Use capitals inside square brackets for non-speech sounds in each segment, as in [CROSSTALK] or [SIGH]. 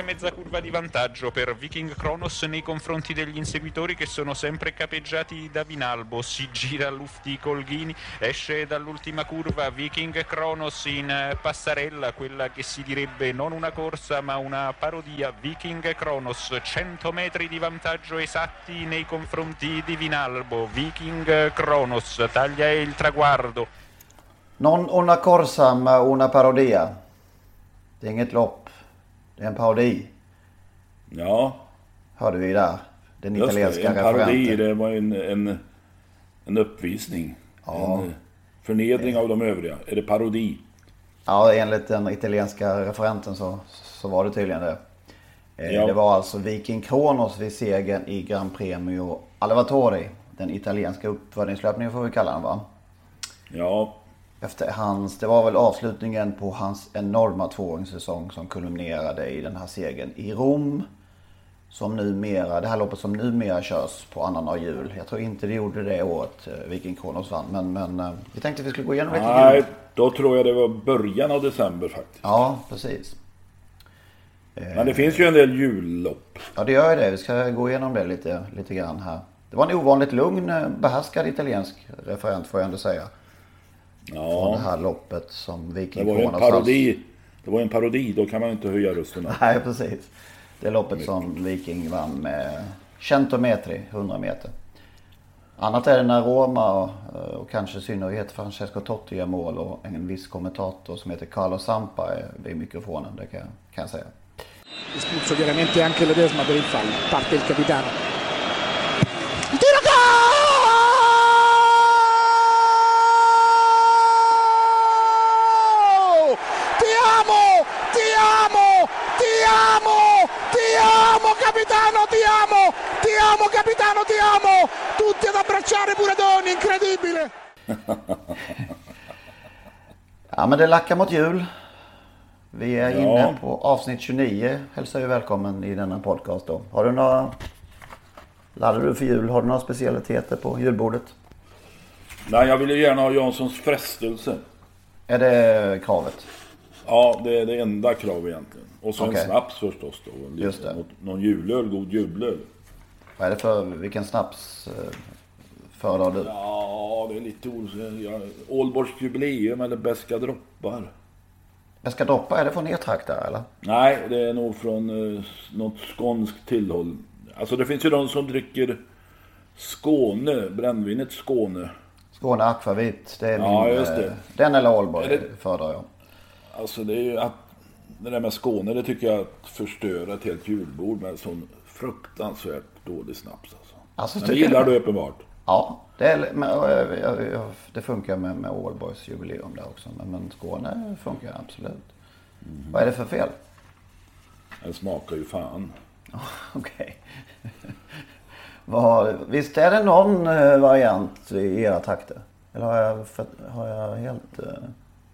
Oltre mezza curva di vantaggio per Viking Kronos nei confronti degli inseguitori che sono sempre capeggiati da Vinalbo. Si gira Lufti Colghini, esce dall'ultima curva Viking Kronos in eh, passarella, quella che si direbbe non una corsa ma una parodia. Viking Kronos, 100 metri di vantaggio esatti nei confronti di Vinalbo. Viking Kronos taglia il traguardo. Non una corsa ma una parodia. Det är inget lopp. Det är en parodi. Ja, Hörde vi där. Den just det. italienska En parodi, referenten. det var en, en, en uppvisning. Ja. En eh, förnedring av de övriga. Är det parodi? Ja, enligt den italienska referenten så, så var det tydligen det. Eh, Ja. Det var alltså Viking Kronos vid segern i Gran Premio Alvatori. Den italienska uppfödningslöpningen får vi kalla den va? Ja, Efter hans, det var väl avslutningen på hans enorma tvååringssäsong som kulminerade i den här segern i Rom. Som numera, det här loppet som numera körs på annandag jul. Jag tror inte det gjorde det året eh, Viking Kronos vann. Men, men eh, vi tänkte vi skulle gå igenom lite nej, jul. då tror jag det var början av december faktiskt. Ja, precis. Men det finns ju en del jullopp. Ja, det gör ju det. Vi ska gå igenom det lite, lite grann här. Det var en ovanligt lugn, eh, behärskad italiensk referent får jag ändå säga. Från Ja, det här loppet som det Viking var ju en parodi. Det var en parodi, då kan man inte höja rösten. [LAUGHS] Nej, precis. Det loppet som Viking vann med 100 metri, 100 meter. Annat är det när Roma och, och kanske i synnerhet Francesco Totti gör mål och en viss kommentator som heter Carlo Sampa är vid mikrofonen. Det kan, kan jag säga. Espulso chiaramente anche Ledesma per il fallo. Parte il capitano. Amo capitano! Ti amo! Tutti ad abbracciare pure Doni, incredibile! [LAUGHS] Ja, men det lackar mot jul. Vi är Ja. inne på avsnitt 29. Hälsar ju välkommen i denna podcast då. Har du några... Laddar du för jul? Har du några specialiteter på julbordet? Nej, jag vill ju gärna ha Janssons frestelse. Är det kravet? Ja, det är det enda krav egentligen. Och så Okej. en snaps förstås då. Och Just det. Någon julöl, god julöl. Vad är det för... Vilken snaps eh, föredrar du? Ja, det är lite osäkert. Ålborgs jubileum eller Beska droppar. Beska droppa, är det från er trakt där eller? Nej, det är nog från eh, något skånskt tillhåll. Alltså det finns ju de som dricker Skåne, brännvinet Skåne. Skåne Akvavit, det är min... Ja, just det. eh, Den eller Aalborg Är det- föredrar jag. Alltså det är ju att det där med Skåne, det tycker jag att förstöra ett helt julbord med sån fruktansvärt dålig snaps alltså. Alltså, Men det gillar du? uppenbart. Ja, det, men, jag- det funkar med, med Aalborgs jubileum där också. Men, men Skåne funkar absolut. Mm. Vad är det för fel? Den smakar ju fan. [LAUGHS] Okej. Vad- Visst är det någon eh, variant i era takter? Eller har jag, har jag helt... eh,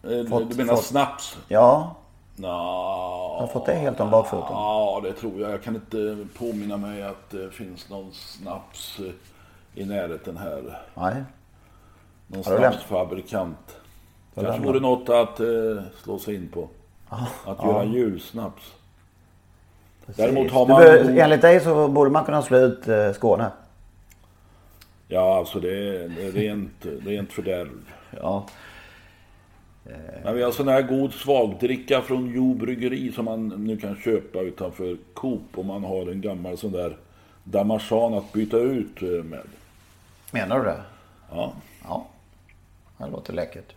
Eh, Fått- du menar fått- snaps? Ja, Nå, har jag fått det helt om bakfoten? Ja, det tror jag. Jag kan inte påminna mig att det finns någon snaps eh, i närheten här. Nej. Någon snapsfabrikant. Kanske vore något att eh, slå sig in på. Att göra julsnaps. Däremot har man... bör, enligt dig så borde man kunna slå ut eh, Skåne. Ja, alltså det är, det är rent, rent fördärv. Ja. Men vi har sån här god svagdricka från Jo Bryggeri som man nu kan köpa utanför Coop om man har en gammal sån där Damarsan att byta ut eh, med. Menar du det? Ja. Ja. Det låter läckert.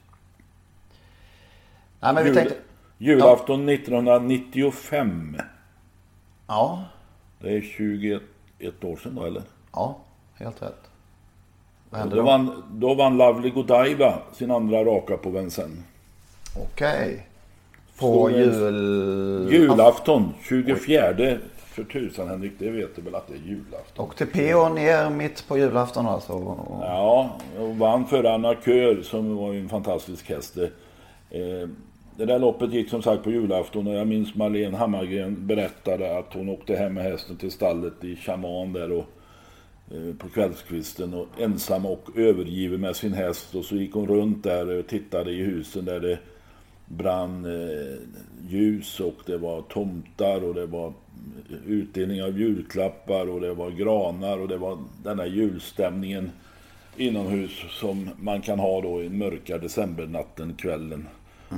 Nej, men vi Jul, tänkte... julafton 1995. Ja, Det är 21 år sedan då eller? ja, helt rätt. Vad hände Då då? vann, då vann Lovely Godiva sin andra raka på Vincennes. Okej. På en- jul... Julafton 24 för tusan Henrik, det vet du väl att det är julafton? Och till P.O. ner mitt på julafton alltså. Och- Ja, och vann före Anna Kör som var ju en fantastisk häst. Eh, Det där loppet gick som sagt på julafton och jag minns Marlene Hammargren berättade att hon åkte hem med hästen till stallet i Chaman där och eh, på kvällskvisten och ensam och övergiven med sin häst och så gick hon runt där och tittade i husen där det brann eh, ljus och det var tomtar och det var utdelning av julklappar och det var granar och det var den här julstämningen inomhus som man kan ha då i mörka decembernatten, kvällen.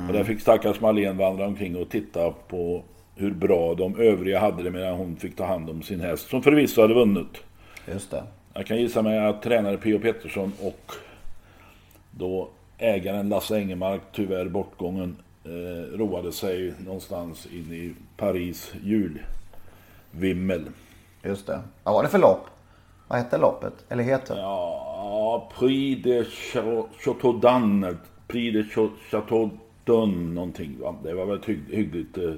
Och där fick stackars Marlene vandra omkring och titta på hur bra de övriga hade det medan hon fick ta hand om sin häst, som förvisso hade vunnit. Just det. Jag kan gissa mig att tränare P.O. Pettersson och då ägaren Lasse Engemark, tyvärr bortgången, eh, roade sig någonstans in i Paris julvimmel. Just det. Vad var det för lopp? Vad hette loppet? Eller heter? Ja, Prix de Cha- Chateaudun, Prix de Cha- Chateaudun någonting. Va? Det var väl ett hygg, hyggligt, eh,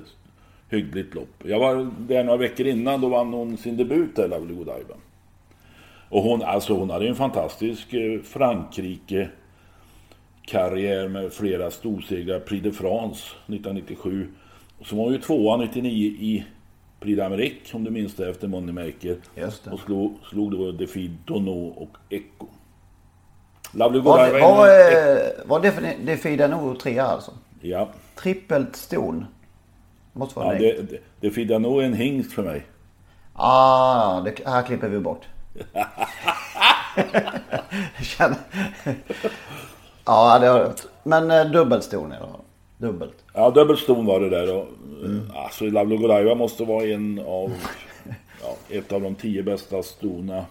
hyggligt lopp. Jag var där några veckor innan, då vann hon sin debut där, Lovely Godiva. Och hon, alltså hon hade en fantastisk eh, Frankrike karriär med flera storsegrar. Prix de France 1997. Och så var hon ju tvåa 99 i Prix d'Amérique, om du minns det, efter Moneymaker. Och slog, slog då Defi Dono och Echo. Lovely Var, Godiva det, var, eh, var det, Fida nog trea alltså? Ja, Trippelt ston. Måste vara ja, det, det, Defi Dono är en hingst för mig. Ah, det här klipper vi bort. [LAUGHS] [LAUGHS] Ja, det har jag. Men eh, dubbelston är det. Dubbelt. Ja, dubbelston var det där. Och, eh, Alltså Lovely Godiva måste vara en av, ja, ett av de tio bästa stona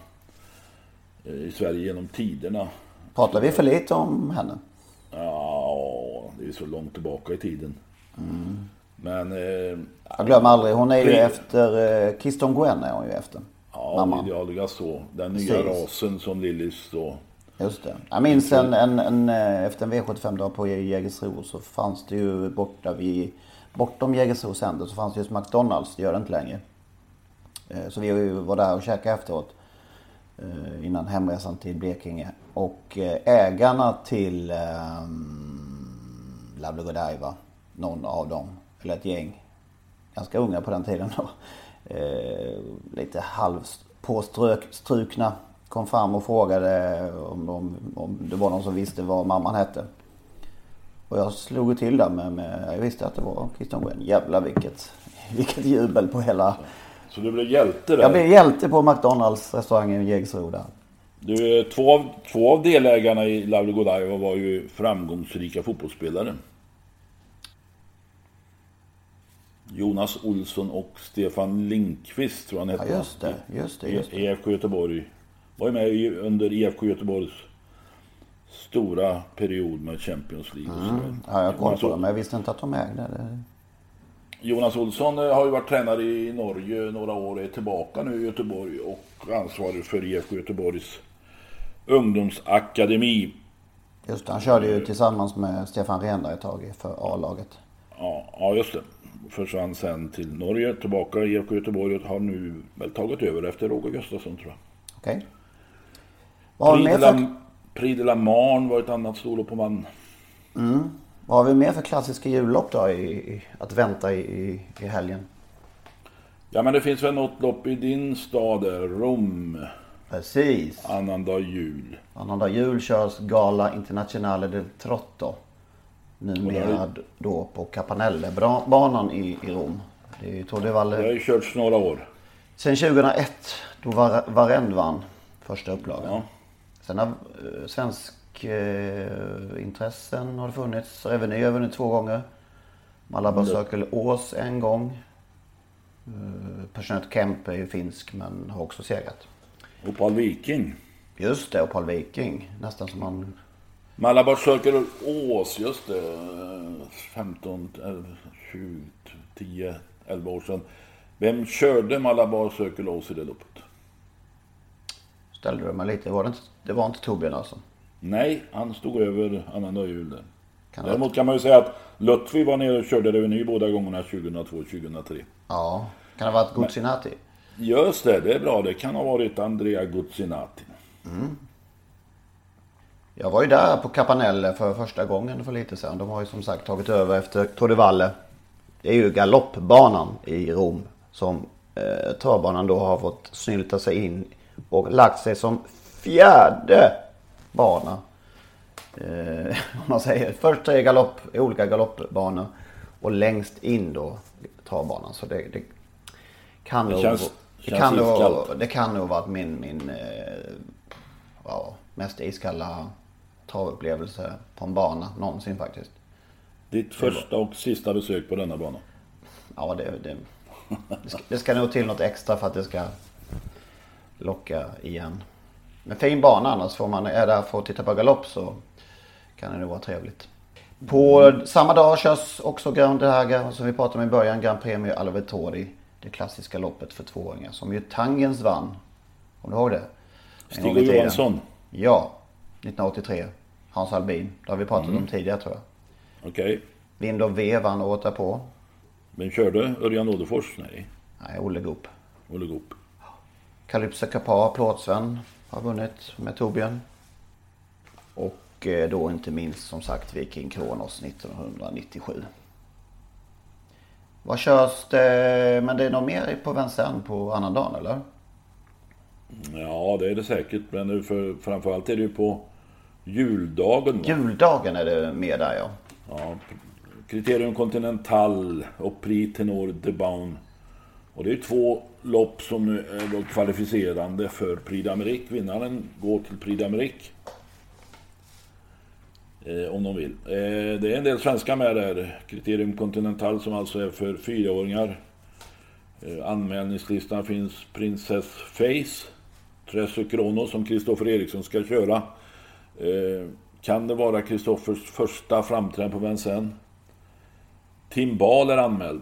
eh, i Sverige genom tiderna. Pratar vi för lite om henne? Ja, det är så långt tillbaka i tiden. Men eh, Jag glömmer aldrig. Hon är ju efter... Eh, Kiston Gwen är hon ju efter. ja, Mamman. idealiga så. Den nya Precis. rasen som Lillis då. Just det. Jag minns en, en, en, eh, efter en V75-dag på Jägersro så fanns det ju borta vid, bortom Jägersro center så fanns det just McDonalds, det gör det inte längre. Eh, så vi var där och käkade efteråt. Eh, innan hemresan till Blekinge. Och ägarna till um, Lovely Godiva, någon av dem, eller ett gäng, ganska unga på den tiden då. Eh, lite halvpåstrukna. Kom fram och frågade om, om, om det var någon som visste vad mamman hette. Och jag slog till där med, med jag visste att det var Christian Gwen. Jävlar vilket, [LAUGHS] vilket jubel på hela... Så du blev hjälte där. Jag blev hjälte på McDonalds restaurangen i Jägersro där. Du, eh, två, av, två av delägarna i Lovely Godiva var ju framgångsrika fotbollsspelare. Jonas Olsson och Stefan Linkvist tror jag han Ja hette. just det, just det, just det. IFK Göteborg. Var ju med under IFK Göteborgs stora period med Champions League och. Mm. Ja, jag har koll Jonas på men jag visste inte att de ägde det. Jonas Olsson eh, har ju varit tränare i Norge några år, är tillbaka nu i Göteborg och ansvarig för IFK Göteborgs ungdomsakademi. Just det, han körde ju tillsammans med Stefan Rehnberg ett tag för A-laget. Ja, ja, just det. Försvann sen till Norge, tillbaka i IFK Göteborg och har nu väl tagit över efter Roger Gustafsson tror jag. Okej. Vad Prix de för, la- Prix de la Marne var ett annat på man. vad har vi mer för klassiska jullopp då i, i, att vänta i, i, helgen? Ja men det finns väl något lopp i din stad Rom, Precis. annandag jul. Annandag jul körs Gala Internazionale del Trotto. Numera då på Capanelle-banan i, i Rom. Det är Tour de Det har Valle. ju körts några år. Sen 2001 då var Varend vann första upplagan. Ja. Sen har eh, svensk eh, intressen har det funnits. Reveny har vunnit två gånger. Malabar Circle Ås en gång. Eh, Passionate Kemp är ju finsk men har också segrat. Och Paul Viking. Just det, och Paul Viking. Nästan som man Malabar Circle Ås, just det. 15, 20, 10, 11 år sedan. Vem körde Malabar Circle Ås i det loppet? Ställde du mig lite. Var det, inte, det var inte Torbjörn alltså? Nej, han stod över Anna Öjul där. Kan Däremot kan man ju säga att Lutfi var nere och körde reveny båda gångerna 2002 och 2003. Ja. Kan det ha varit Guzzinati? Just det, det är bra. Det kan ha varit Andrea Guzzinati. Jag var ju där på Capanelle för första gången för lite sedan. De har ju som sagt tagit över efter Tour de Valle. Det är ju galoppbanan i Rom som eh, travbanan då har fått snylta sig in och lagt sig som fjärde bana. Eh, [LAUGHS] om man säger först tre galopp, olika galoppbanor och längst in då travbanan. Så det, det kan nog, känns- det känns kan nog, det kan nog varit min, min eh, ja, mest iskalla travupplevelse på en bana någonsin faktiskt. Ditt första och sista besök på denna bana. Ja, det, det, det, ska, det ska nog till något extra för att det ska locka igen. Men fin bana annars. Får man är där för att titta på galopp så kan det nog vara trevligt. På samma dag körs också Grand Draga, som vi pratade om i början, Grand Premio Alvetori. Det klassiska loppet för tvååringar som ju Tangens vann. Om du ihåg det? Stig. Johansson. Ja, 1983. Hans Albin. Det har vi pratat om tidigare tror jag. Okej. Vind och V vann året därpå. Vem körde? Örjan Odefors? Nej. Nej, Olle Goop. Olle Goop. Calypso Kapar, plåtsvän, har vunnit med Torbjörn. Och eh, då inte minst som sagt Viking Kronos 1997. Vad körs det? Men det är nog mer på Vincennes på annandagen eller? Ja, det är det säkert. Men nu för, framförallt är det ju på juldagen. va? Juldagen är det mer där ja. Ja, Criterium Continental och Prix Tenor de Baun. Och det är två lopp som nu är då kvalificerande för Prix d'Amérique. Vinnaren går till Prix d'Amérique. Eh, om de vill. Eh, det är en del svenskar med där. Criterium Continental som alltså är för fyraåringar. Eh, anmälningslistan finns Princess Face. Tresse Kronos som Kristoffer Eriksson ska köra. Eh, kan det vara Kristoffers första framträdande på Vincennes? Tim Ball är anmäld.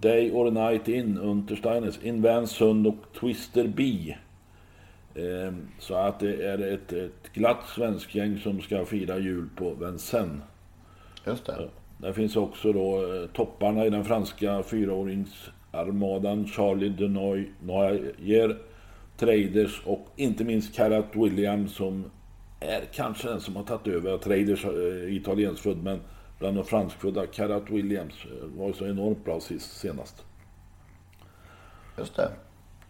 Day or Night In, Untersteines, In Vans Sund och Twister B. Eh, så att det är ett, ett glatt svenskgäng som ska fira jul på Vincennes. Just det. Där finns också då eh, topparna i den franska fyraåringsarmadan. Charlie de Noy- Noyer, Traders och inte minst Carat Williams som är kanske den som har tagit över. Traders är italienskfödd men bland de franskfödda. Carat Williams eh, var ju så enormt bra sist, senast. Just det.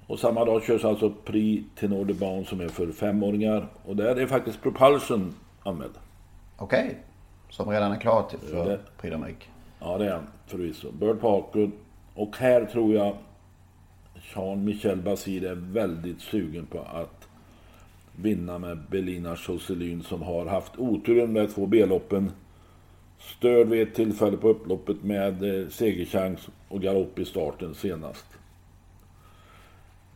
Och samma dag körs alltså Prix Tenor de Baun som är för femåringar. Och där är faktiskt Propulsion anmäld. Okej. Som redan är klar till för Det- Prix d'Amérique. Ja, det är han förvisso. Bird Parker. Och här tror jag Jean-Michel Basir är väldigt sugen på att vinna med Belina Josselin som har haft oturen med två B-loppen. Störd vid ett tillfälle på upploppet med eh, segerchans och galopp i starten senast.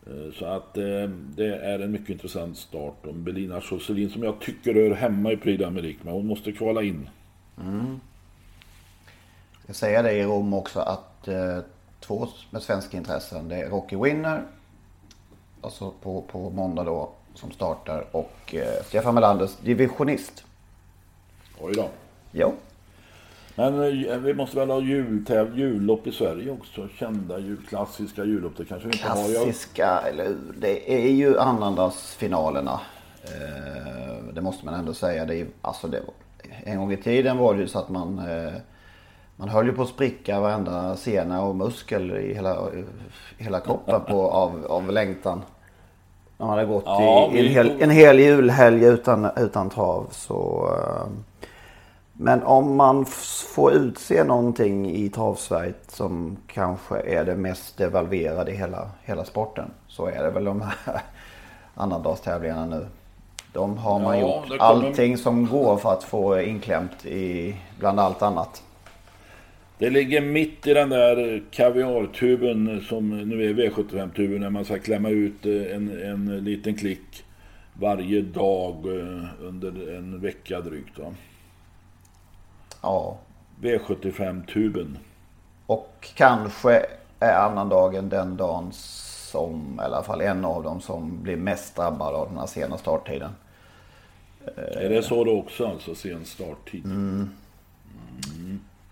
Eh, Så att eh, det är en mycket intressant start om Belina Josselin som jag tycker hör hemma i Prix d'Amérique men hon måste kvala in. Jag säger det i Rom också att eh, två med svenska intressen. Det är Rocky Winner. Alltså på, på måndag då. Som startar. Och eh, Stefan Melanders divisionist. Oj då. Jo. Men eh, vi måste väl ha jultäv, jullopp i Sverige också? Kända jul, klassiska jullopp. Det kanske vi inte har. Jag, Klassiska, eller hur? Det är ju annandagsfinalerna. Eh, det måste man ändå säga. Det är, alltså det, en gång i tiden var det ju så att man eh, man höll ju på att spricka varenda sena och muskel i hela, hela kroppen på, [LAUGHS] av, av längtan. När man hade gått Ja, i, en, hel, en hel julhelg utan, utan trav. Så, eh, men om man får utse någonting i travsverige som kanske är det mest devalverade i hela, hela sporten. Så är det väl de här [LAUGHS] annandagstävlingarna nu. De har man Ja, gjort kommer- allting som går för att få inklämt i bland allt annat. det ligger mitt i den där kaviartuben som nu är V75-tuben när man ska klämma ut eh, en, en liten klick. varje dag eh, under en vecka drygt. Va? Ja. V75-tuben. Och kanske är annandagen den dagen som, i alla fall en av dem som blir mest drabbad av den här sena starttiden. Är det så då också alltså, sen starttid? Mm.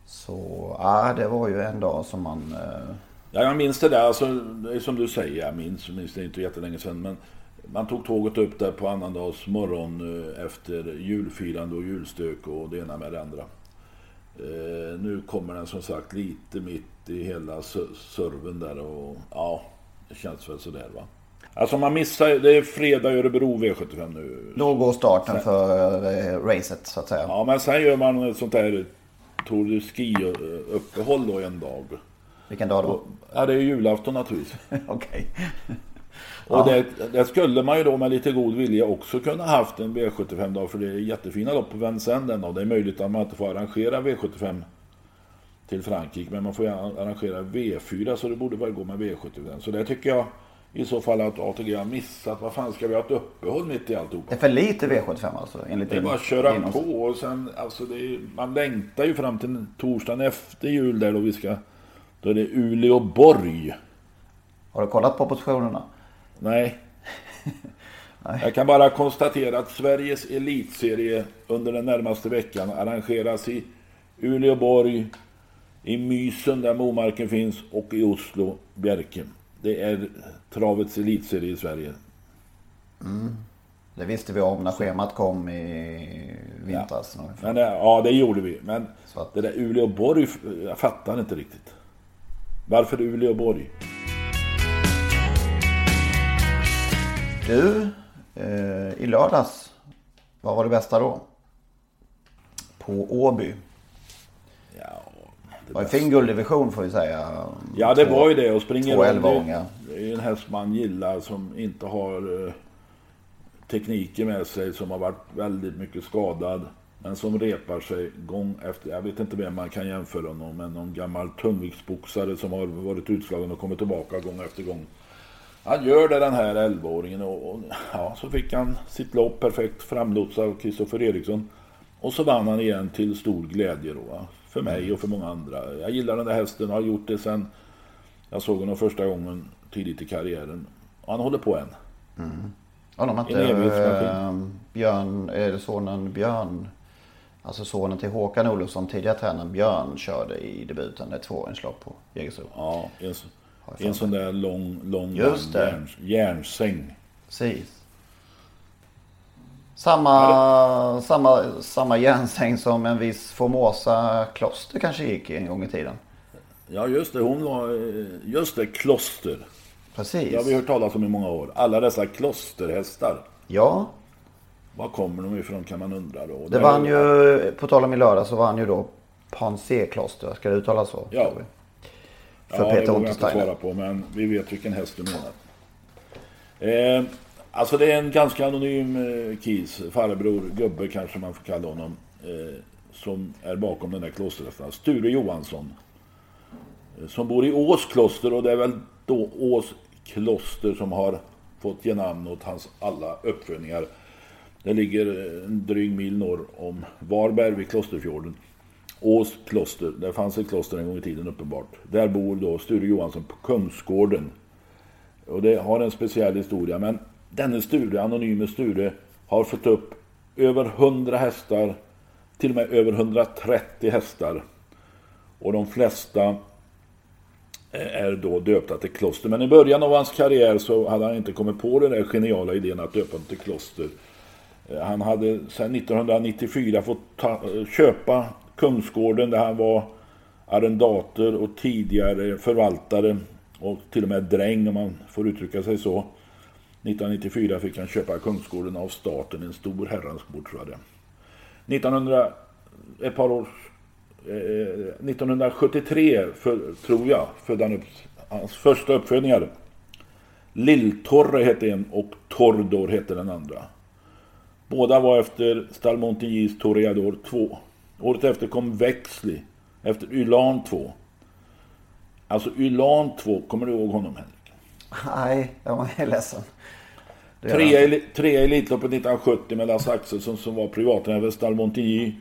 Så, ja det var ju en dag som man... Eh... Ja, jag minns det där, alltså, som du säger, jag minns, minns det inte jättelänge sedan. Men man tog tåget upp där på annandags morgon eh, efter julfirande och julstök och det ena med det andra. Eh, nu kommer den som sagt lite mitt i hela serven där och ja, det känns väl sådär va. Alltså man missar, det är fredag i Örebro V75 nu. Då går starten sen, för eh, racet så att säga. Ja men sen gör man ett sånt där Tour de Ski eh, uppehåll då en dag. Vilken dag då? Ja det är julafton naturligtvis. [LAUGHS] Okej. Och ja. det, det, skulle man ju då med lite god vilja också kunna haft en V75-dag för det är jättefina lopp på Vincennes den dagen. Det är möjligt att man inte får arrangera V75 till Frankrike men man får arrangera V4 så det borde väl gå med V75. Så det tycker jag i så fall att ATG har missat. Vad fan ska vi ha ett uppehåll mitt i alltihop? Det är för lite V75 alltså? Enligt det är bara att köra på och sen alltså det är, man längtar ju fram till torsdagen efter jul där då vi ska då är det Uleåborg. Har du kollat på positionerna? Nej. [LAUGHS] Nej. Jag kan bara konstatera att Sveriges elitserie under den närmaste veckan arrangeras i Uleåborg, i Mysen där Momarken finns och i Oslo, Bjerke. Det är travets elitserie i Sverige. Mm. Det visste vi om när schemat kom i vintras. Ja, Men, ja det gjorde vi. Men det där Uleåborg, jag fattar inte riktigt. Varför Uleåborg? Du, eh, i lördags, vad var det bästa då? På Åby. Ja, det var en fin gulddivision får vi säga. Ja, det två, var ju det. Och springer två elvaåringar. Det är en häst man gillar som inte har eh, tekniken med sig. Som har varit väldigt mycket skadad. Men som repar sig gång efter. Jag vet inte vem man kan jämföra honom med. Någon gammal tungviktsboxare som har varit utslagen och kommit tillbaka gång efter gång. Han gör det den här 11-åringen och, och, ja, så fick han sitt lopp perfekt framlotsad av Kristoffer Eriksson. Och så vann han igen till stor glädje då. För mig och för många andra. Jag gillar den där hästen och har gjort det sen jag såg honom första gången tidigt i karriären. Och han håller på än. Mm. Undrar om inte äh, Björn, är det sonen Björn? Alltså sonen till Håkan Olofsson, tidigare tränaren Björn, körde i debuten ett tvååringslopp på Jägersro. Ja, en, en sån där lång, lång Just det. Järn, järnsäng. Precis. Samma, samma, samma järnsäng som en viss Formosa kloster kanske gick en gång i tiden. Ja just det, hon var, just det, kloster. Precis. Det har vi hört talas om i många år. Alla dessa klosterhästar. Ja. Var kommer de ifrån kan man undra då. Det, det vann ju, på tal om i lördag så vann ju då Pansé kloster. Ska det uttalas så? Ja. För ja, Peter det jag inte svara på men vi vet vilken häst du menar. Eh, alltså det är en ganska anonym eh, kis, farbror, gubbe kanske man får kalla honom. Eh, som är bakom den där klosterhästen. Sture Johansson. Eh, som bor i Ås kloster och det är väl då Ås kloster som har fått ge namn åt hans alla uppfödningar. Det ligger en dryg mil norr om Varberg vid Klosterfjorden. Ås kloster, där fanns ett kloster en gång i tiden uppenbart. Där bor då Sture Johansson på Kungsgården. Och det har en speciell historia men denne Sture, anonyme Sture, har fått upp över 100 hästar, till och med över 130 hästar. Och de flesta eh, är då döpta till kloster. Men i början av hans karriär så hade han inte kommit på den där geniala idén att döpa dem till kloster. Eh, han hade sedan 1994 fått ta, eh, köpa Kungsgården där han var arrendator och tidigare förvaltare och till och med dräng om man får uttrycka sig så. 1994 fick han köpa Kungsgården av staten, en stor herrans gård tror jag det. 1900, ett par år, eh, 1973 för, tror jag födde han upp hans första uppfödningar. Lilltorre hette en och Tordor hette den andra. Båda var efter Stalmontigis Toreador 2. Året efter kom Växli efter Ylan 2. Alltså Ylan 2, kommer du ihåg honom Henrik? Nej, jag är ledsen. Trea i, trea i Elitloppet 1970 med Lasse Axelsson som var Stall Montigny.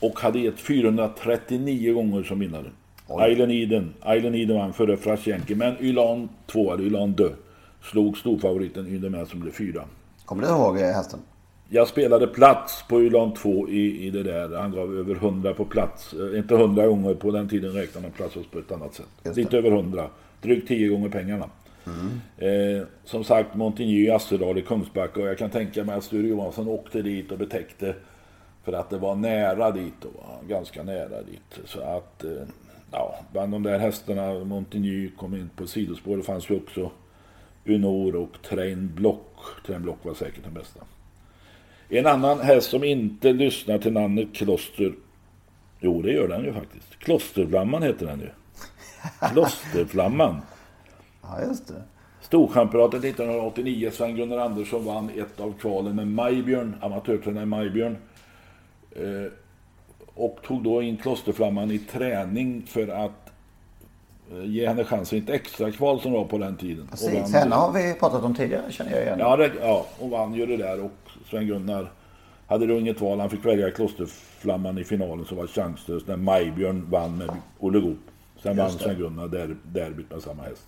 Och hade gett 439 gånger som vinnare. Island Eden. Island Eden vann före Frasjenki. Men Ylan 2, eller Ylan Dö, slog storfavoriten Ydemän som blev fyra. Kommer du ihåg eh, hästen? Jag spelade plats på Ylan 2 i, i det där. Han gav över 100 på plats. Eh, inte 100 gånger, på den tiden räknade man plats på ett annat sätt. Lite över 100. Drygt 10 gånger pengarna. Eh, som sagt, Montigny, Assedal i Kungsbacka och jag kan tänka mig att Sture Johansson åkte dit och betäckte för att det var nära dit då, ganska nära dit. Så att, eh, ja, bland de där hästarna, Montigny kom in på sidospår, det fanns ju också Unor och Train Block. Train Block var säkert den bästa. En annan häst som inte lyssnar till namnet Kloster. Jo, det gör den ju faktiskt. Klosterflamman heter den ju. Klosterflamman. [LAUGHS] Ja, just det. Storchampionatet 1989. Sven-Gunnar Andersson vann ett av kvalen med Majbjörn, amatörtränare Majbjörn. Eh, och tog då in Klosterflamman i träning för att ge henne chansen i ett extra kval som var på den tiden. Precis, henne har vi pratat om tidigare känner jag igen. Ja, det, ja, och vann ju det där och Sven-Gunnar hade då inget val. Han fick välja Klosterflamman i finalen som var chanslös när Majbjörn vann med Olle Goop. Sen vann. Sven-Gunnar der, derbyt med samma häst.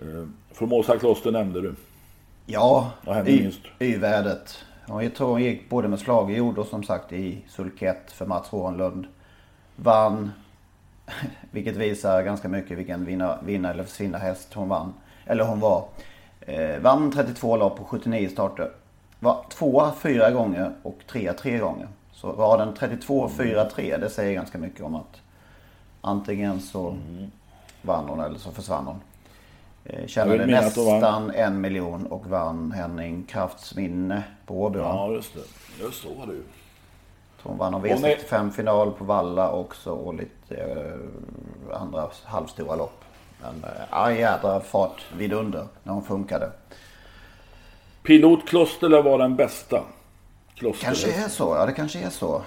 Eh, Formosa Kloster nämnde du. Ja? Y-värdet. Jag tror hon gick både med slagjord och som sagt i sulkett för Mats Hånlund. Vann. [LAUGHS] Vilket visar ganska mycket vilken vinna, vinna eller försvinna häst hon vann. Eller hon var. Eh, vann 32 lopp på 79 starter. Var tvåa fyra gånger och trea tre gånger. Så raden 32, 4, 3 det säger ganska mycket om att antingen så vann hon eller så försvann hon. Eh, Tjänade nästan en miljon och vann Henning Kraftsminne på Åby. Ja, just det. Just så var det ju. Hon vann en Hon är- V65-final på Valla också och lite eh, andra halvstora lopp. Men eh, ja, jädra fart vidunder när hon funkade. Pilot Kloster var den bästa. Kloster Kanske är så, ja det kanske är så.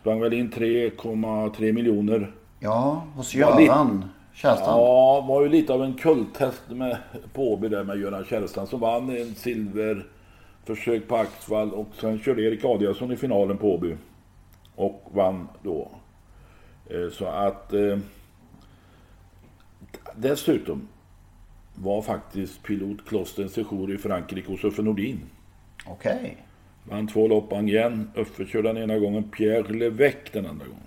sprang väl in 3,3 miljoner. Ja, hos Göran Kärrstrand. Ja, var ju lite av en kulthäst med, på Åby där med Göran Kärrstrand som vann en silverförsök på Axvall och sen körde Erik Adiasson i finalen på Åby. Och vann då. Eh, Så att... Eh, dessutom var faktiskt pilot Kloster sejour i Frankrike hos Uffe Nordin. Okej. Vann två lopp igen. Uffe körde den ena gången, Pierre Levesque den andra gången.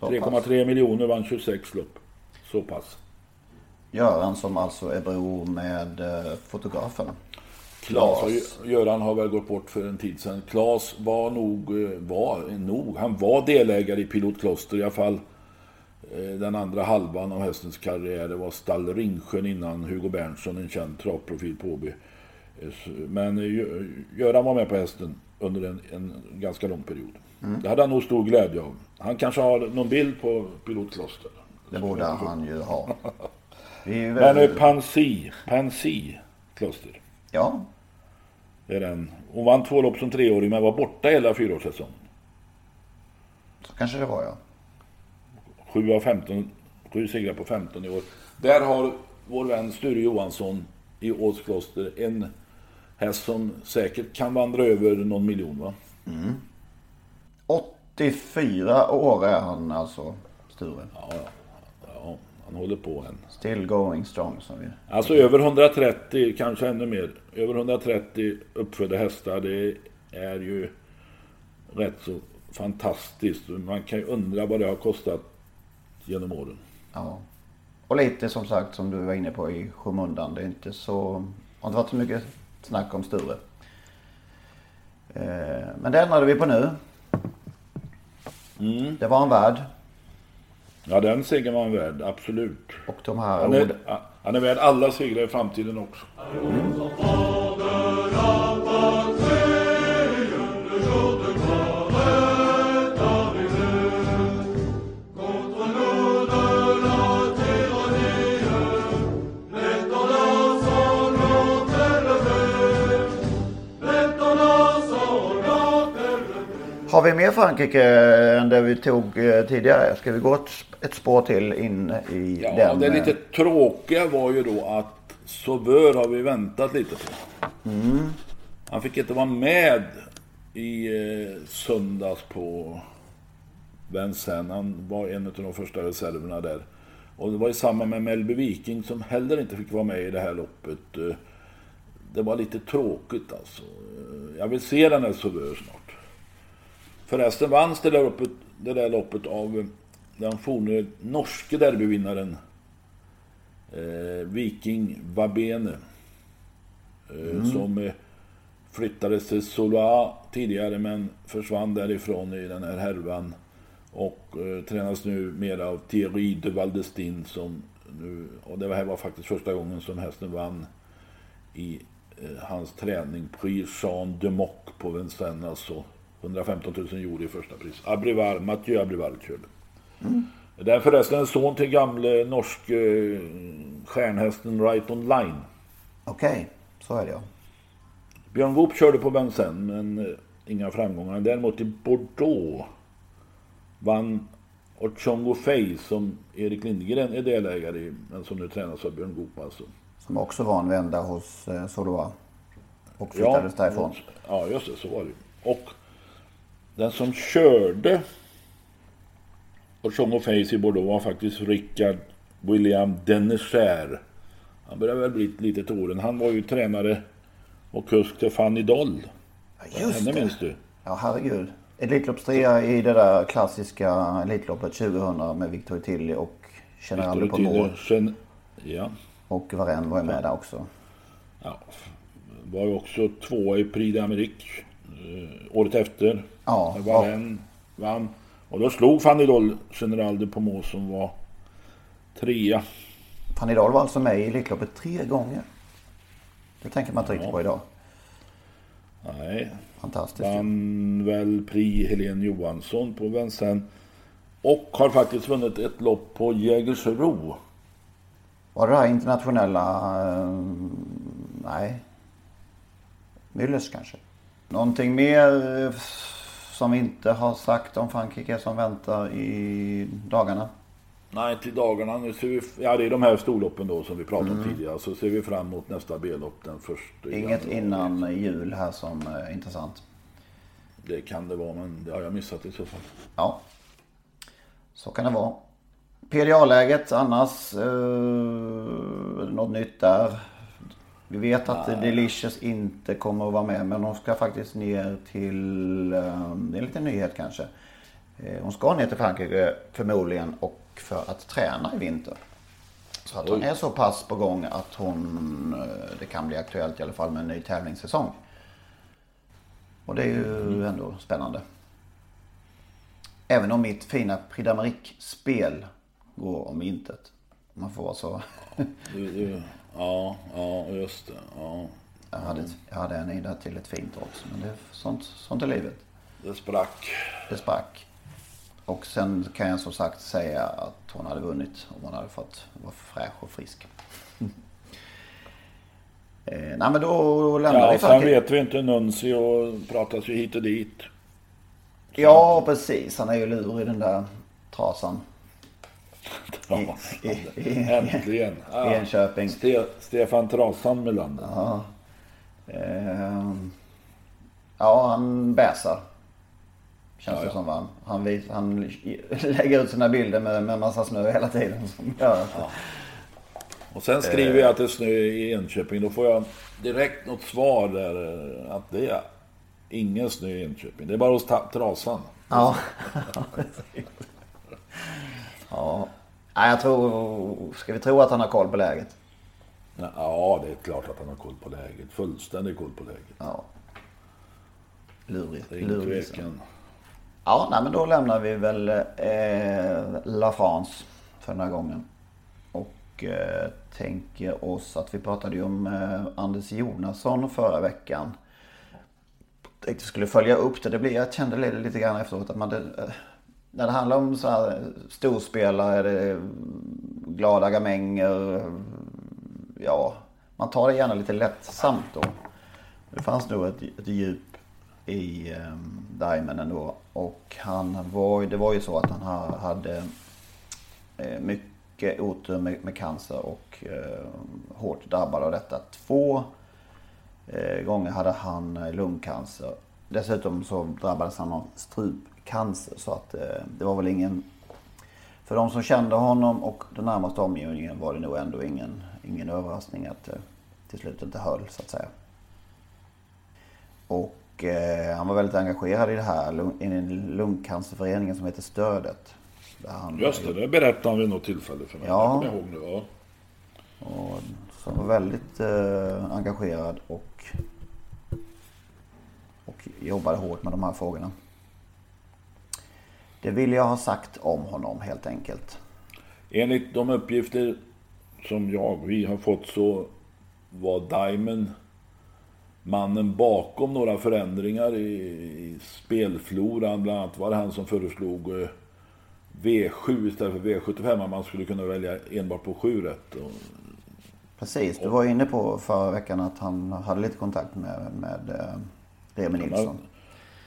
Så pass. 3,3 miljoner vann 26 lopp. Så pass. Göran som alltså är bror med eh, fotografen. Klas. Klas. och Göran har väl gått bort för en tid sedan. Klas var nog, eh, var nog, han var delägare i Pilot Kloster i alla fall. eh, Den andra halvan av hästens karriär, det var Stall Ringsjön innan Hugo Berntsson, en känd travprofil på Åby. Eh, Men Gö- Göran var med på hästen under en, en ganska lång period. Det hade han nog stor glädje av. Han kanske har någon bild på Pilot Kloster. Det borde han ju ha. [LAUGHS] Är Men väl, Pansy, Pansy Kloster. ja, är den. Hon vann två lopp som treåring men var borta hela fyraårssäsongen. så kanske det var ja. 7 av 15, 7 segrar på 15 i år. Där har vår vän Sture Johansson i Åskloster en häst som säkert kan vandra över någon miljon va? 84 år är han alltså, Sture. Ja. ja han håller på än. Still going strong som vi... Alltså över 130, kanske ännu mer. Över 130 uppfödda hästar, det är ju rätt så fantastiskt. Man kan ju undra vad det har kostat genom åren. Ja. Och lite som sagt som du var inne på i skymundan. Det är inte så... har inte varit så mycket snack om Sture. Eh, Men det ändrade vi på nu. Mm. Det var en värd. Ja, den segern var han värd, absolut. Och de här Han ord... är, han är värd alla segrar i framtiden också. Har mer Frankrike än det vi tog eh, tidigare? Ska vi gå ett, ett spår till in i Ja, den? det eh, lite tråkiga var ju då att Sauveur har vi väntat lite på. Han fick inte vara med i eh, söndags på Vincennes. Han var en av de första reserverna där. Och det var i samband med Melby Viking som heller inte fick vara med i det här loppet. Det var lite tråkigt alltså. Jag vill se den här Sauveur snart. Förresten vanns det där loppet, det där loppet av eh, den forne norske derbyvinnaren eh, Viking Vabene. Eh, Som eh, flyttades till Soloa tidigare men försvann därifrån i den här härvan. Och eh, tränas nu mer av Thierry de Valdestin som nu, och det här var faktiskt första gången som hästen vann i eh, hans träning. Prix Jean de Mock på Vincennes, alltså 115 000 euro i första pris. Abrivar, Mathieu Abrivar körde. Det är förresten en son till gamle norske eh, stjärnhästen Right On Line. Okej, så är det ja. Björn Goop körde på Vincennes men eh, inga framgångar. Däremot i Bordeaux vann Ochongo Fay som Erik Lindgren är delägare i men som nu tränas av Björn Goop alltså. Som också var en vända hos eh, Soloa. Och flyttades därifrån. Ja, just det, så var det Och den som körde Ochongo Face i Bordeaux var faktiskt Richard William Denecher. Han börjar väl bli lite till åren. Han var ju tränare och kusk till Fanny Doll. Ja, just Henne det. minns du? Ja, herregud. Elitloppstrea i det där klassiska Elitloppet 2000 med Victor Tilly och aldrig på mål. Sen, ja, Och Varenne var ju med där också. ja. Var ju också tvåa i Prix d'Amérique eh, året efter. Ja, Där Varenne vann. Och då slog Fanny Doll General de Pommeau som var trea. Fanny Dahl var alltså med i Elitloppet tre gånger. Det tänker man inte riktigt på idag. Nej, Fantastiskt. vann väl Prix Helene Johansson på Vincennes. Och har faktiskt vunnit ett lopp på Jägersro. Var det det här internationella... eh, nej. Müllers kanske. Någonting mer eh, som vi inte har sagt om Frankrike som väntar i dagarna? Nej, till dagarna. Nu ser vi, ja, det är de här storloppen då som vi pratade om tidigare. Så ser vi fram emot nästa B-lopp den första Inget januari. innan jul här som är intressant. Det kan det vara, men det har jag missat i så fall. Ja, så kan det vara. PDA-läget annars, eh, något nytt där? Vi vet att Delicious inte kommer att vara med men hon ska faktiskt ner till, eh, det är en liten nyhet kanske. Eh, hon ska ner till Frankrike förmodligen och för att träna i vinter. Så att hon är så pass på gång att hon, eh, det kan bli aktuellt i alla fall med en ny tävlingssäsong. Och det är ju ändå spännande. Även om mitt fina Prix d'Amérique-spel går om intet. Man får vara så. Du, du, ja, ja, just det. Ja. Jag hade, jag hade en idé till ett fint odds. Men det är sånt, sånt är livet. Det sprack. Det sprack. Och sen kan jag som sagt säga att hon hade vunnit om hon hade fått vara fräsch och frisk. [LAUGHS] eh, nej men då lämnar Ja, vi sen Frankrike. vet vi inte. Nunzi och pratas ju hit och dit. Ja precis. Han är ju lurig den där trasan. Ja, I, Äntligen. Ja. Enköping. Ste, Stefan Trasan med landet. Ehm, ja, han bäsar. Känns Ja, det ja. som. Va? Han, vis, han lägger ut sina bilder med, med massa snö hela tiden. [LAUGHS] Som gör att, Och sen skriver jag att det är snö i Enköping. Då får jag direkt något svar där eh, att det är ingen snö i Enköping. Det är bara hos Trasan. Ja. [LAUGHS] ja. Nej, jag tror... Ska vi tro att han har koll på läget? Ja, det är klart att han har koll på läget. Fullständig koll på läget. Ja. Lurig. Det är ingen Lurig. tvekan. Ja, nej, men då lämnar vi väl eh, La France för den här gången. Och eh, tänker oss att vi pratade ju om eh, Anders Jonasson förra veckan. Tänkte vi skulle följa upp det. det blir, jag kände lite, lite grann efteråt att man... Det, när det handlar om så här storspelare, det glada gamänger. Ja, man tar det gärna lite lättsamt då. Det fanns nog ett, ett djup i um, Diamond ändå. Och han var, det var ju så att han ha- hade eh, mycket otur med, med cancer och eh, hårt drabbad av detta. Två eh, gånger hade han eh, lungcancer. Dessutom så drabbades han av strupcancer så att eh, det var väl ingen... För de som kände honom och den närmaste omgivningen var det nog ändå ingen, ingen överraskning att det till slut inte höll så att säga. Och eh, han var väldigt engagerad i det här, i lungcancerföreningen som heter Stödet. Han, Just det, det berättade han vid något tillfälle för mig. Ja. Jag ihåg nu, ja. Och, som var väldigt eh, engagerad och jobbade hårt med de här frågorna. Det vill jag ha sagt om honom helt enkelt. Enligt de uppgifter som jag, vi har fått så var Diamond mannen bakom några förändringar i, i spelfloran. Bland annat var det han som föreslog eh, V7 istället för V75. Man skulle kunna välja enbart på 7 rätt. Och... Precis, du var inne på förra veckan att han hade lite kontakt med, med eh, Remi Nilsson.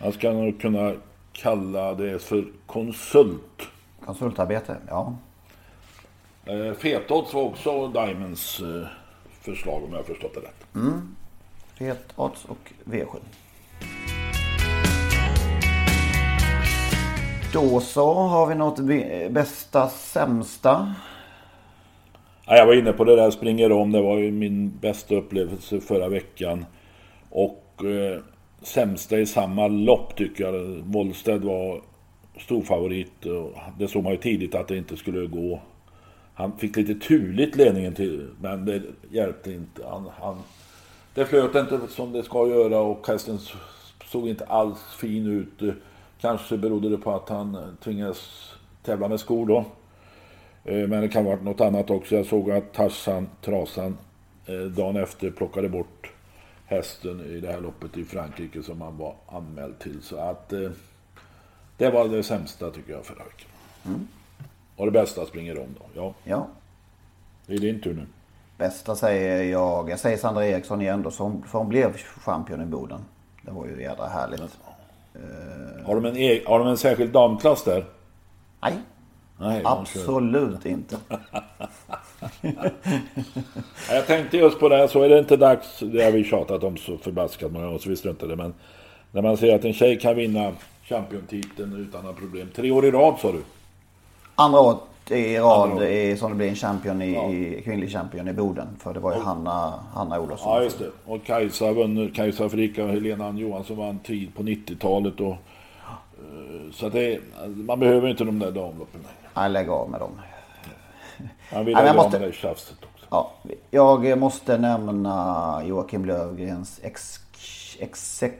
Man ska nog kunna kalla det för konsult. Konsultarbete, ja. Eh, Fetodds var också Diamonds eh, förslag om jag har förstått det rätt. Mm. Fetodds och V7. Då så har vi något bästa sämsta. Ja, jag var inne på det där springer om. Det var ju min bästa upplevelse förra veckan. Och eh, sämsta i samma lopp tycker jag. Wollsted var storfavorit. Och det såg man ju tidigt att det inte skulle gå. Han fick lite turligt ledningen till, men det hjälpte inte. Han, han, det flöt inte som det ska göra och hästen såg inte alls fin ut. Kanske berodde det på att han tvingades tävla med skor då. Eh, men det kan ha varit något annat också. Jag såg att Tarzan, Trasan, eh, dagen efter plockade bort hästen i det här loppet i Frankrike som han var anmäld till. Så att eh, det var det sämsta tycker jag förra veckan. Mm. Och det bästa springer om då. Ja. ja. Det är din tur nu. Bästa säger jag. Jag säger Sandra Eriksson igen då. För hon blev champion i Boden. Det var ju jädra härligt. Uh... Har, de en e har de en särskild damklass där? Nej. Nej Absolut inte. [LAUGHS] jag tänkte just på det här, så är det inte dags, det har vi tjatat om så förbaskat många gånger så vi struntar det. Men när man ser att en tjej kan vinna championtiteln utan några problem. Tre år i rad sa du? Andra året i rad i, som det blir en champion i, ja. i, kvinnlig champion i Boden. För det var ju och, Hanna, Hanna Olofsson. Ja just det. Och Kajsa vann, Kajsa Frika och Helena Johansson vann tid på 90-talet. Och, uh, så att det, man behöver inte de där damloppen längre. Nej, lägg av med dem. [LAUGHS] Man vill av med det tjafset också. Ja, jag måste nämna Joakim Lövgrens ex, exec,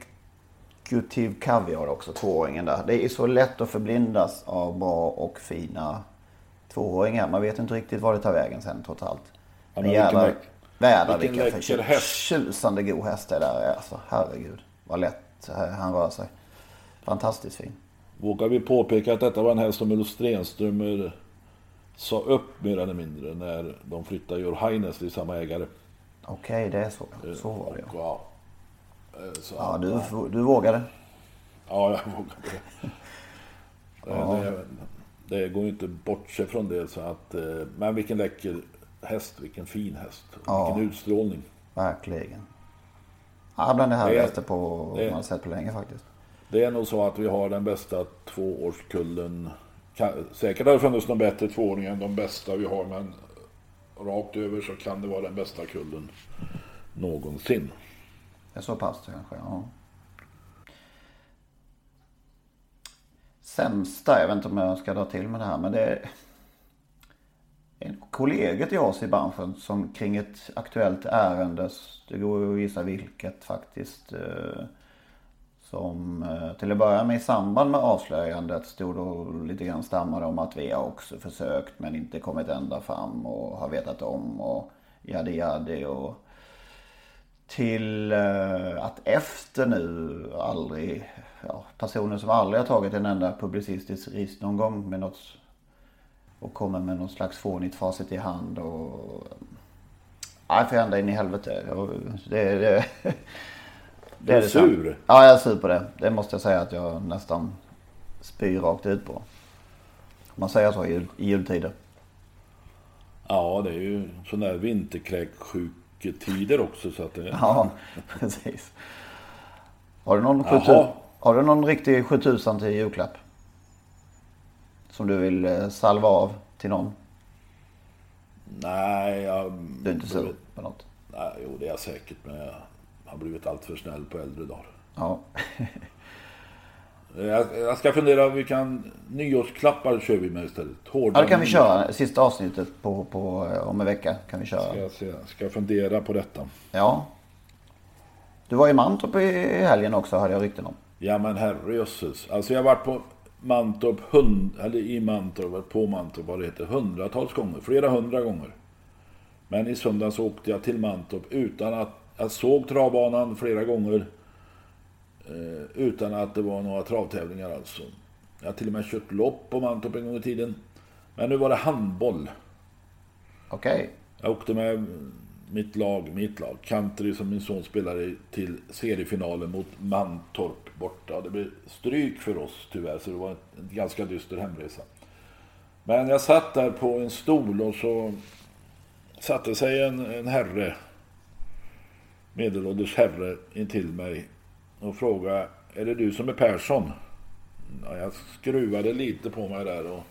executive caviar också, tvååringen där. Det är så lätt att förblindas av bra och fina tvååringar. Man vet inte riktigt var det tar vägen sen trots allt. Ja, men jävlar, vädra vilken, vilken tjusande god häst det där är. Alltså, herregud vad lätt han rör sig. Fantastiskt fin. Vågar vi påpeka att detta var en häst som Ulf Stenströmer sa upp mer eller mindre när de flyttade Jor Heines till samma ägare. Okej, okay, det är så. Så var det ja. Eh, så ja, du, du vågade. Ja, jag [LAUGHS] vågade. Det, [LAUGHS] ja. det, det går ju inte bort sig från det. Så att, eh, men vilken läcker häst, vilken fin häst. Ja. Vilken utstrålning. Verkligen. Ja, bland det härligaste på, det, man sett på länge faktiskt. Det är nog så att vi har den bästa tvåårskullen. Säkert har det funnits någon bättre tvååring än de bästa vi har, men rakt över så kan det vara den bästa kullen någonsin. Det är så pass kanske, ja. Sämsta, jag vet inte om jag ska dra till med det här, men det är en kollega till oss i branschen som kring ett aktuellt ärende, det går att gissa vilket faktiskt, eh, som eh, till att börja med i samband med avslöjandet stod och lite grann stammade om att vi har också försökt men inte kommit ända fram och har vetat om och jadi jadi och till eh, att efter nu aldrig, ja, personer som aldrig har tagit en enda publicistisk risk någon gång med något och kommer med något slags fånigt facit i hand och eh, Nej, för ända in i helvete. Det, det, [LAUGHS] det är, är sur? Ja, jag är sur på det. Det måste jag säga att jag nästan spyr rakt ut på. Man säger så i, jul, i jultider. Ja, det är ju sådana här vinterkräksjuketider också så att det... [LAUGHS] Ja, precis. Har du någon, Jaha. 7000, har du någon riktig 7000 till julklapp? Som du vill eh, salva av till någon? Nej, jag... Du är inte sur på något? Nej, jo det är jag säkert men jag har blivit allt för snäll på äldre dagar. Ja. [LAUGHS] Jag, jag ska fundera, vi kan... Nyårsklappar kör vi med istället. Hårda ja, det kan vi köra. Sista avsnittet på, på, eh, om en vecka kan vi köra. Ska jag se, ska jag fundera på detta. Ja. Du var i Mantorp i helgen också hörde jag rykten om. Ja men herrejösses. Alltså jag har varit på Mantorp, hund, eller i Mantorp, på Mantorp vad det heter, hundratals gånger. Flera hundra gånger. Men i söndags åkte jag till Mantorp utan att, jag såg travbanan flera gånger. Eh, utan att det var några travtävlingar alltså. Jag har till och med kört lopp på Mantorp en gång i tiden. Men nu var det handboll. Okej. Jag åkte med mitt lag, mitt lag, country som min son spelade till seriefinalen mot Mantorp borta. Det blev stryk för oss tyvärr, så det var en ganska dyster hemresa. Men jag satt där på en stol och så satte sig en, en herre, medelålders herre, intill mig och frågade, är det du som är Persson? Ja, jag skruvade lite på mig där och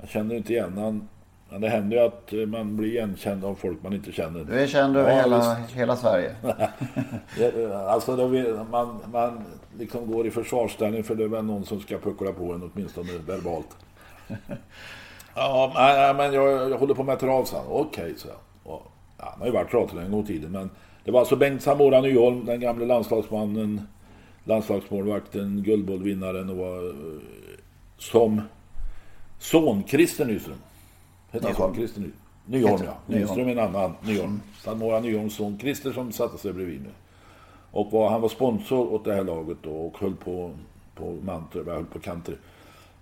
jag kände inte igen han. Men det händer ju att eh, man blir igenkänd av folk man inte känner. Du är känd över Ja, hela, hela Sverige. [LAUGHS] Alltså då man, man liksom går i försvarsställning för det är väl någon som ska puckla på en åtminstone verbalt. [LAUGHS] Ja, men jag, jag håller på med trav. Okej, så och, ja, Han har ju varit travtränare en gång i tiden. Men det var alltså Bengt Samora Nyholm, den gamle landslagsmannen, landslagsmålvakten, guldbollvinnaren och var, eh, som son Christer Nyström. Hette han? Nyholm. Christer Ny, Nyholm, ja. Nyström är en annan Nyholm. Samora Nyholms son Christer som satte sig bredvid mig. Och var, han var sponsor åt det här laget då och höll på, på Mantorp, höll på country.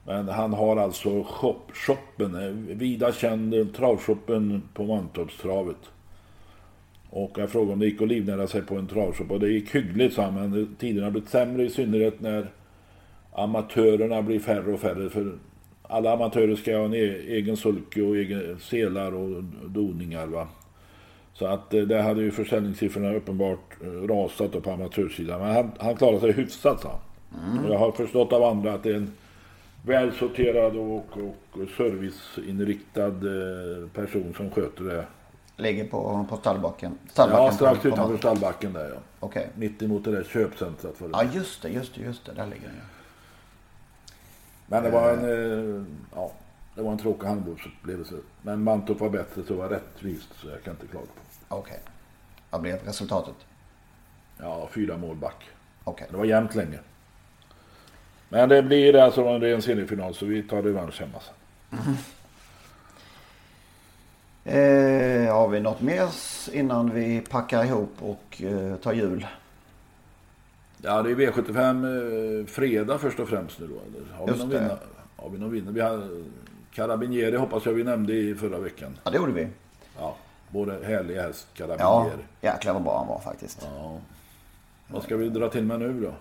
Men han har alltså shop, shoppen, eh, vida känd eh, travshoppen på Mantorpstravet. Och jag frågade om det gick att livnära sig på en travshop och det gick hyggligt sa han, men tiderna har blivit sämre i synnerhet när amatörerna blir färre och färre. För alla amatörer ska ha en e- egen sulke och egen selar och doningar. Va? Så att eh, där hade ju försäljningssiffrorna uppenbart eh, rasat på amatörsidan. Men han, han klarade sig hyfsat sa han. Och jag har förstått av andra att det är en välsorterad och, och serviceinriktad eh, person som sköter det. Ligger på, på stallbacken. stallbacken Ja, strax utanför stallbacken där ja. Okej. Mitt emot det där köpcentret. Det. Ja just det, just det, just det. Där ligger den ju. Men det var en, eh, ja, det var en tråkig handbollsupplevelse. Men Mantorp var bättre så det var rättvist så jag kan inte klaga på. Okej. Vad blev resultatet? Ja, fyra mål back. Okej. Det var jämnt länge. Men det blir alltså en ren semifinal så vi tar revansch hemma sen. [LAUGHS] Eh, har vi något mer innan vi packar ihop och eh, tar jul? Ja, det är V75 eh, fredag först och främst nu då. Eller? Har, vi Just någon det. har vi någon vinnare? Vi har Carabinieri hoppas jag vi nämnde i förra veckan. Ja det gjorde vi. Ja, både härlig häst Ja, Carabinieri. jäklar vad bra han var faktiskt. Ja. Vad ska vi dra till med nu då?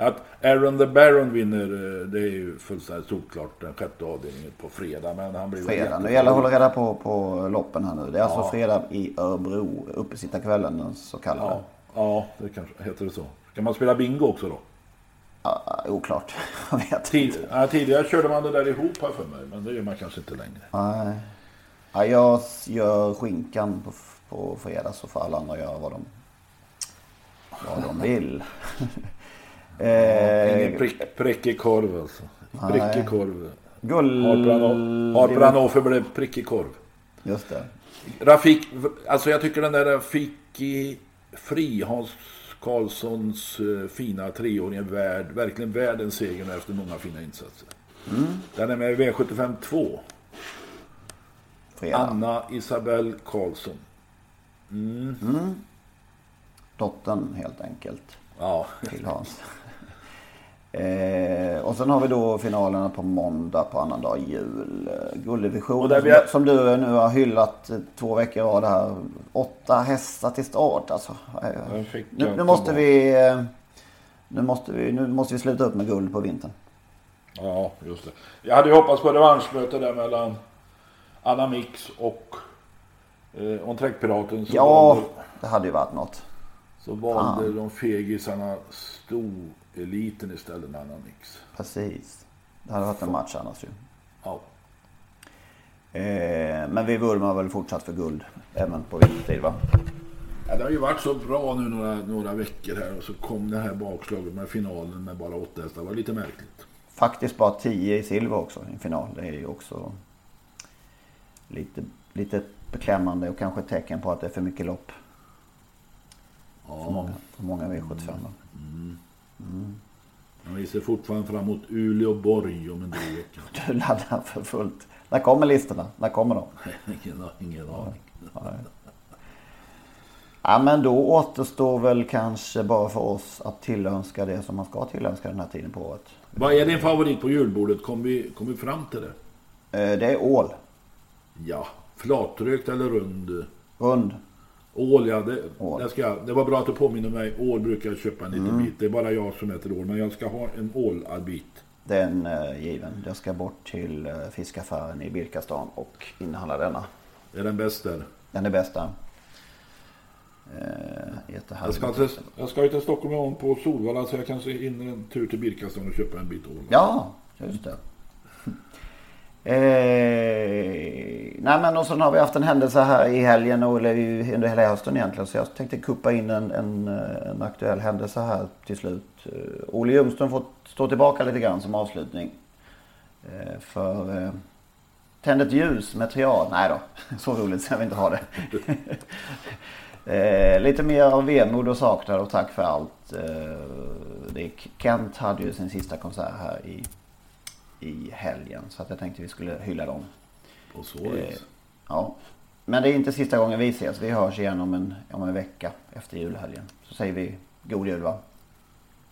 Att Aaron the Baron vinner, eh, det är ju fullständigt solklart den sjätte avdelningen på fredag. Men han blir Fredag. Nu gäller det att hålla reda på, på loppen här nu. Det är alltså Ja. fredag i Örebro. Uppesittarkvällen den så kallade. Ja, ja, det kanske heter det så. Ska man spela bingo också då? Ja, oklart. [LAUGHS] Jag vet Tid, inte. ja, tidigare körde man det där ihop här för mig, men det gör man kanske inte längre. Nej. Ja, jag gör skinkan på, på fredag så får alla andra göra vad de, vad de [LAUGHS] vill. [LAUGHS] Ingen eh, prick, prickig korv alltså. Prickig korv. guld... Harpranoffer blev prickig korv. Just det. Rafik, alltså jag tycker den där Rafiki Fri, Hans Karlssons eh, fina treåring är värd, verkligen värd en seger efter många fina insatser. Den är med i V75 2. Fredag. Anna Isabel Karlsson. Dottern helt enkelt. Ja, Till Hans. Eh, och sen har vi då finalerna på måndag på annandag jul. Eh, Gulddivisionen vi som du nu har hyllat eh, två veckor i rad här. Åtta hästar till start alltså. Nu, nu måste vi... eh, Nu måste vi, nu måste vi sluta upp med guld på vintern. ja, just det. Jag hade ju hoppats på revanschmöte där mellan Anna Mix och eh, om Träckpiraten så, Ja, valde, det hade ju varit något. så valde de fegisarna stoeliten istället med Anna Mix. Precis. Det hade varit en match annars ju. Ja. Eh, men vi vurmar väl fortsatt för guld. Även på vintertid va? Ja, det har ju varit så bra nu några, några veckor här och så kom det här bakslaget med finalen med bara åtta hästar. Det var lite märkligt. Faktiskt bara 10 i silver också i en final. Det är ju också lite, lite beklämmande och kanske ett tecken på att det är för mycket lopp. För många, för många V75. då. Men vi ser fortfarande fram emot Uleåborg om en dryg vecka. [LAUGHS] Du laddar för fullt. När kommer listorna? När kommer de? ingen, [LAUGHS] ingen aning. Ja men då återstår väl kanske bara för oss att tillönska det som man ska tillönska den här tiden på året. Vad är din favorit på julbordet? Kom vi, kom vi fram till det? Eh, Det är ål. Ja, flatrökt eller rund? Rund. Ål, ja. Det, Ål. Ska, jag- det var bra att du påminner mig. Ål brukar jag köpa en liten bit. Det är bara jag som äter ål. Men jag ska ha en ålbit. Den är given. Jag ska bort till eh, fiskaffären i Birkastan och inhandla denna. Är den bästa. där. Den är bästa. Eh, Jag ska, till, jag ska ju till Stockholm imorgon på Solvalla så jag kan se in en tur till Birkastan och köpa en bit ål. Ja, just det. Eh, nej men och sen har vi haft en händelse här i helgen och eller under hela hösten egentligen. Så jag tänkte kuppa in en, en, eh, en aktuell händelse här till slut. Eh, Olle Ljungström får stå tillbaka lite grann som avslutning. Eh, för eh, Tänd ett ljus med triad. Nej då, [LAUGHS] så roligt ska vi inte ha det. [LAUGHS] eh, lite mer av vemod och saknad och tack för allt. Eh, det Kent hade ju sin sista konsert här i, i helgen. Så att jag tänkte vi skulle hylla dem. På så Eh, vis. ja. Men det är inte sista gången vi ses. Vi hörs igen om en, om en vecka efter julhelgen. Så säger vi god jul va?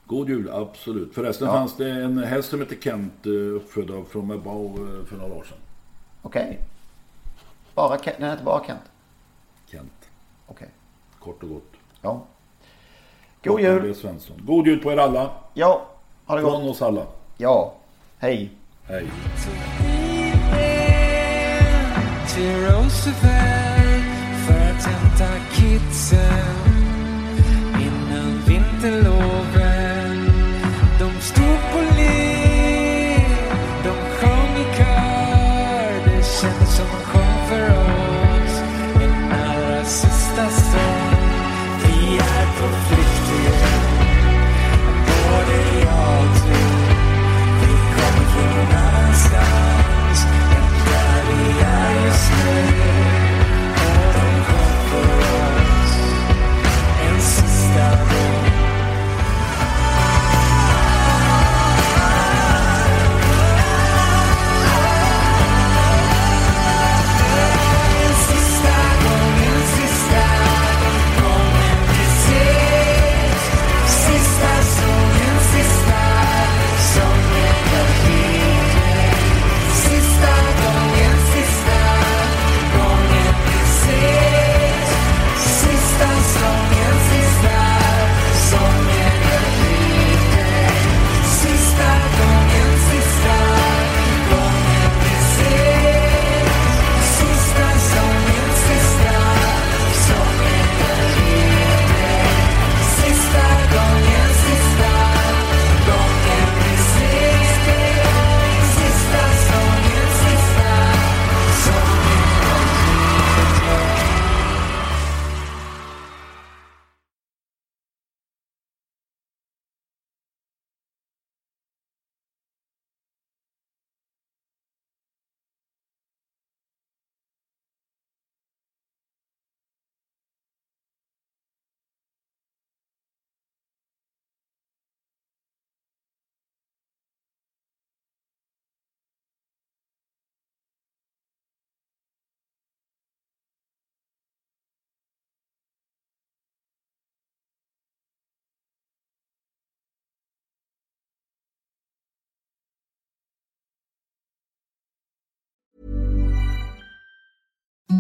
God jul, absolut. Förresten Ja. fanns det en häst som heter Kent eh, uppfödd av från Mabau eh, för några år sedan. Okej. Bara Kent? Den heter bara Kent? Kent. Okej. Kort och gott. Ja. God jul! Svensson. God jul på er alla. Ja, ha det Från gott! oss alla. Ja, hej! Hej.